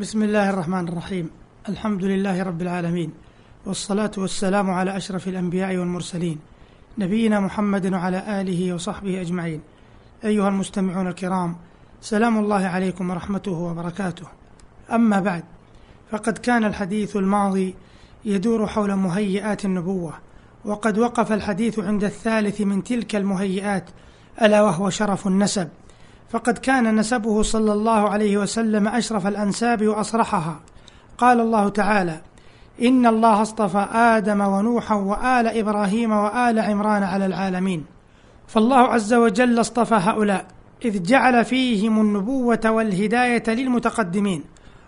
بسم الله الرحمن الرحيم. الحمد لله رب العالمين. والصلاة والسلام على أشرف الأنبياء والمرسلين نبينا محمد وعلى آله وصحبه أجمعين. أيها المستمعون الكرام سلام الله عليكم ورحمته وبركاته. أما بعد فقد كان الحديث الماضي يدور حول مهيئات النبوة وقد وقف الحديث عند الثالث من تلك المهيئات ألا وهو شرف النسب. فقد كان نسبه صلى الله عليه وسلم أشرف الأنساب وأصرحها. قال الله تعالى إن الله اصطفى آدم ونوحا وآل إبراهيم وآل عمران على العالمين. فالله عز وجل اصطفى هؤلاء إذ جعل فيهم النبوة والهداية للمتقدمين.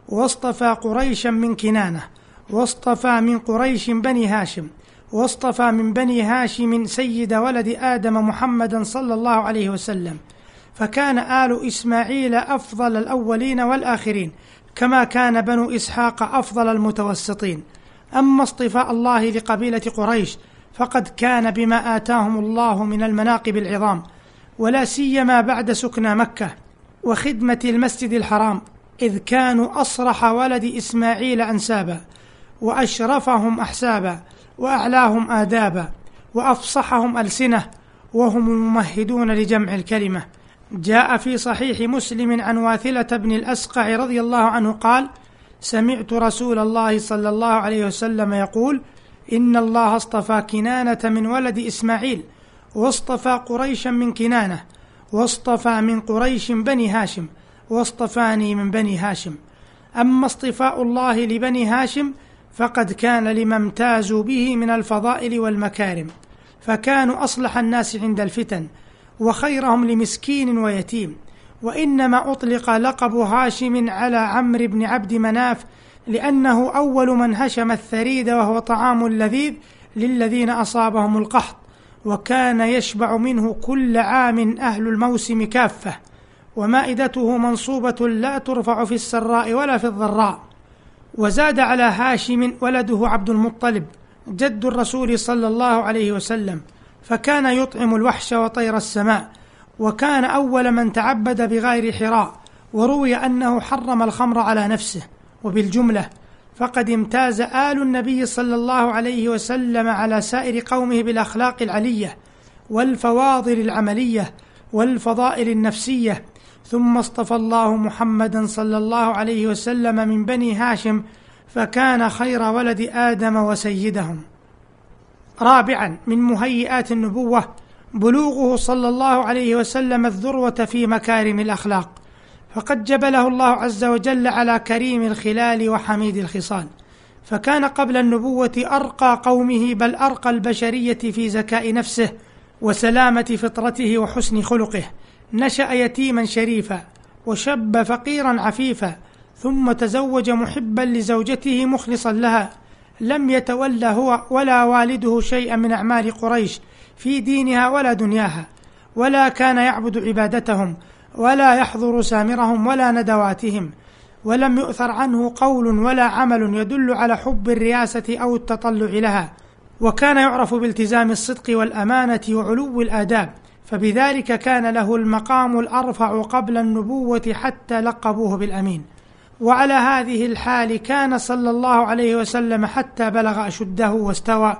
واصطفى قريشا من كنانة واصطفى من قريش بني هاشم واصطفى من بني هاشم سيد ولد آدم محمدا صلى الله عليه وسلم. فكان آل إسماعيل أفضل الأولين والآخرين كما كان بنو إسحاق أفضل المتوسطين. أما اصطفاء الله لقبيلة قريش فقد كان بما آتاهم الله من المناقب العظام ولا سيما بعد سكنى مكة وخدمة المسجد الحرام إذ كانوا أصرح ولد إسماعيل أنسابا وأشرفهم أحسابا وأعلاهم آدابا وأفصحهم ألسنة وهم الممهدون لجمع الكلمة. جاء في صحيح مسلم عن واثلة بن الأسقع رضي الله عنه قال سمعت رسول الله صلى الله عليه وسلم يقول إن الله اصطفى كنانة من ولد إسماعيل واصطفى قريشا من كنانة واصطفى من قريش بني هاشم واصطفاني من بني هاشم. أما اصطفاء الله لبني هاشم فقد كان لما امتازوا به من الفضائل والمكارم فكانوا أصلح الناس عند الفتن وخيرهم لمسكين ويتيم. وإنما أطلق لقب هاشم على عمرو بن عبد مناف لأنه أول من هشم الثريد وهو طعام لذيذ للذين أصابهم القحط. وكان يشبع منه كل عام أهل الموسم كافة. ومائدته منصوبة لا ترفع في السراء ولا في الضراء. وزاد على هاشم ولده عبد المطلب جد الرسول صلى الله عليه وسلم. فكان يطعم الوحش وطير السماء وكان أول من تعبد بغير حراء وروي أنه حرم الخمر على نفسه. وبالجملة فقد امتاز آل النبي صلى الله عليه وسلم على سائر قومه بالأخلاق العلية والفواضل العملية والفضائل النفسية. ثم اصطفى الله محمدا صلى الله عليه وسلم من بني هاشم فكان خير ولد آدم وسيدهم. رابعا من مهيئات النبوة بلوغه صلى الله عليه وسلم الذروة في مكارم الأخلاق. فقد جبله الله عز وجل على كريم الخلال وحميد الخصال. فكان قبل النبوة أرقى قومه بل أرقى البشرية في زكاء نفسه وسلامة فطرته وحسن خلقه. نشأ يتيما شريفا وشب فقيرا عفيفا ثم تزوج محبا لزوجته مخلصا لها. لم يتولى هو ولا والده شيئا من أعمال قريش في دينها ولا دنياها ولا كان يعبد عبادتهم ولا يحضر سامرهم ولا ندواتهم ولم يؤثر عنه قول ولا عمل يدل على حب الرياسة أو التطلع لها وكان يعرف بالتزام الصدق والأمانة وعلو الآداب فبذلك كان له المقام الأرفع قبل النبوة حتى لقبوه بالأمين. وعلى هذه الحال كان صلى الله عليه وسلم حتى بلغ أشده واستوى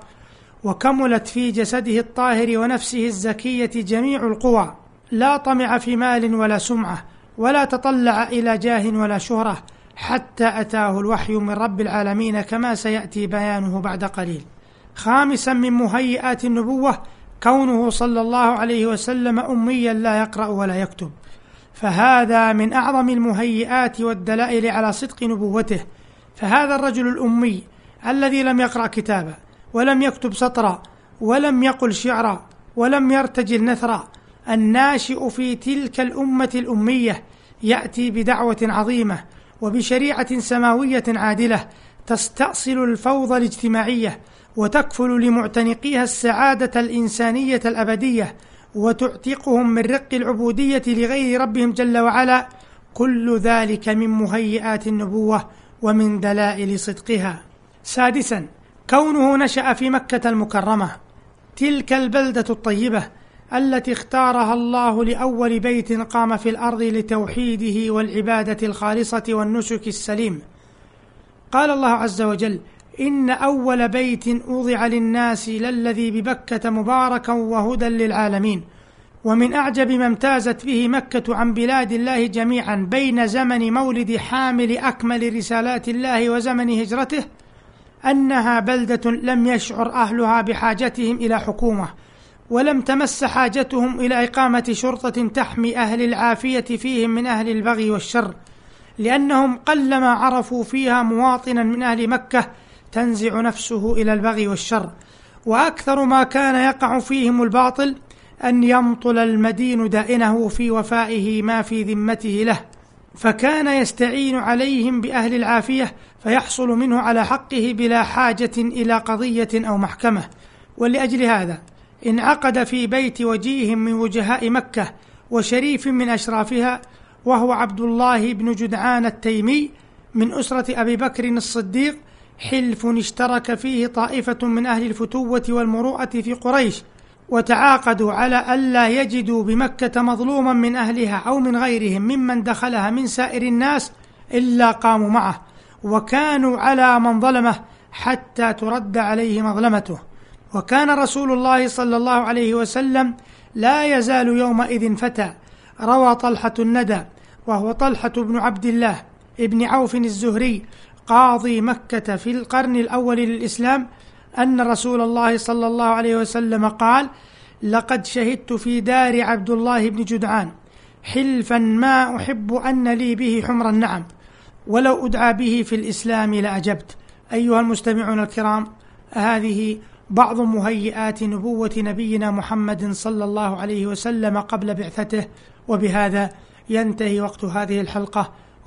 وكملت في جسده الطاهر ونفسه الزكية جميع القوى. لا طمع في مال ولا سمعة ولا تطلع إلى جاه ولا شهرة حتى أتاه الوحي من رب العالمين كما سيأتي بيانه بعد قليل. خامسا من مهيئات النبوة كونه صلى الله عليه وسلم أميا لا يقرأ ولا يكتب. فهذا من أعظم المهيئات والدلائل على صدق نبوته. فهذا الرجل الأمي الذي لم يقرأ كتابا ولم يكتب سطرا ولم يقل شعرا ولم يرتجل نثرا الناشئ في تلك الأمة الأمية يأتي بدعوة عظيمة وبشريعة سماوية عادلة تستأصل الفوضى الاجتماعية وتكفل لمعتنقيها السعادة الإنسانية الأبدية وتعتقهم من رق العبودية لغير ربهم جل وعلا كل ذلك من مهيئات النبوة ومن دلائل صدقها. سادسا كونه نشأ في مكة المكرمة. تلك البلدة الطيبة التي اختارها الله لأول بيت قام في الأرض لتوحيده والعبادة الخالصة والنسك السليم. قال الله عز وجل إن أول بيت وضع للناس للذي ببكة مباركا وهدى للعالمين. ومن أعجب ما امتازت به مكة عن بلاد الله جميعا بين زمن مولد حامل أكمل رسالات الله وزمن هجرته أنها بلدة لم يشعر أهلها بحاجتهم إلى حكومة ولم تمس حاجتهم إلى إقامة شرطة تحمي أهل العافية فيهم من أهل البغي والشر لأنهم قلما عرفوا فيها مواطنا من أهل مكة تنزع نفسه إلى البغي والشر. وأكثر ما كان يقع فيهم الباطل أن يمطل المدين دائنه في وفائه ما في ذمته له. فكان يستعين عليهم بأهل العافية فيحصل منه على حقه بلا حاجة إلى قضية أو محكمة. ولأجل هذا انعقد في بيت وجيه من وجهاء مكة وشريف من أشرافها وهو عبد الله بن جدعان التيمي من أسرة أبي بكر الصديق حلف اشترك فيه طائفة من أهل الفتوة والمروءة في قريش وتعاقدوا على ألا يجدوا بمكة مظلوما من أهلها أو من غيرهم ممن دخلها من سائر الناس إلا قاموا معه وكانوا على من ظلمه حتى ترد عليه مظلمته. وكان رسول الله صلى الله عليه وسلم لا يزال يومئذ فتى روى طلحة الندى وهو طلحة بن عبد الله ابن عوف الزهري قاضي مكة في القرن الأول للإسلام أن رسول الله صلى الله عليه وسلم قال لقد شهدت في دار عبد الله بن جدعان حلفا ما أحب أن لي به حمر النعم ولو أدعى به في الإسلام لأجبت. أيها المستمعون الكرام هذه بعض مهيئات نبوة نبينا محمد صلى الله عليه وسلم قبل بعثته وبهذا ينتهي وقت هذه الحلقة.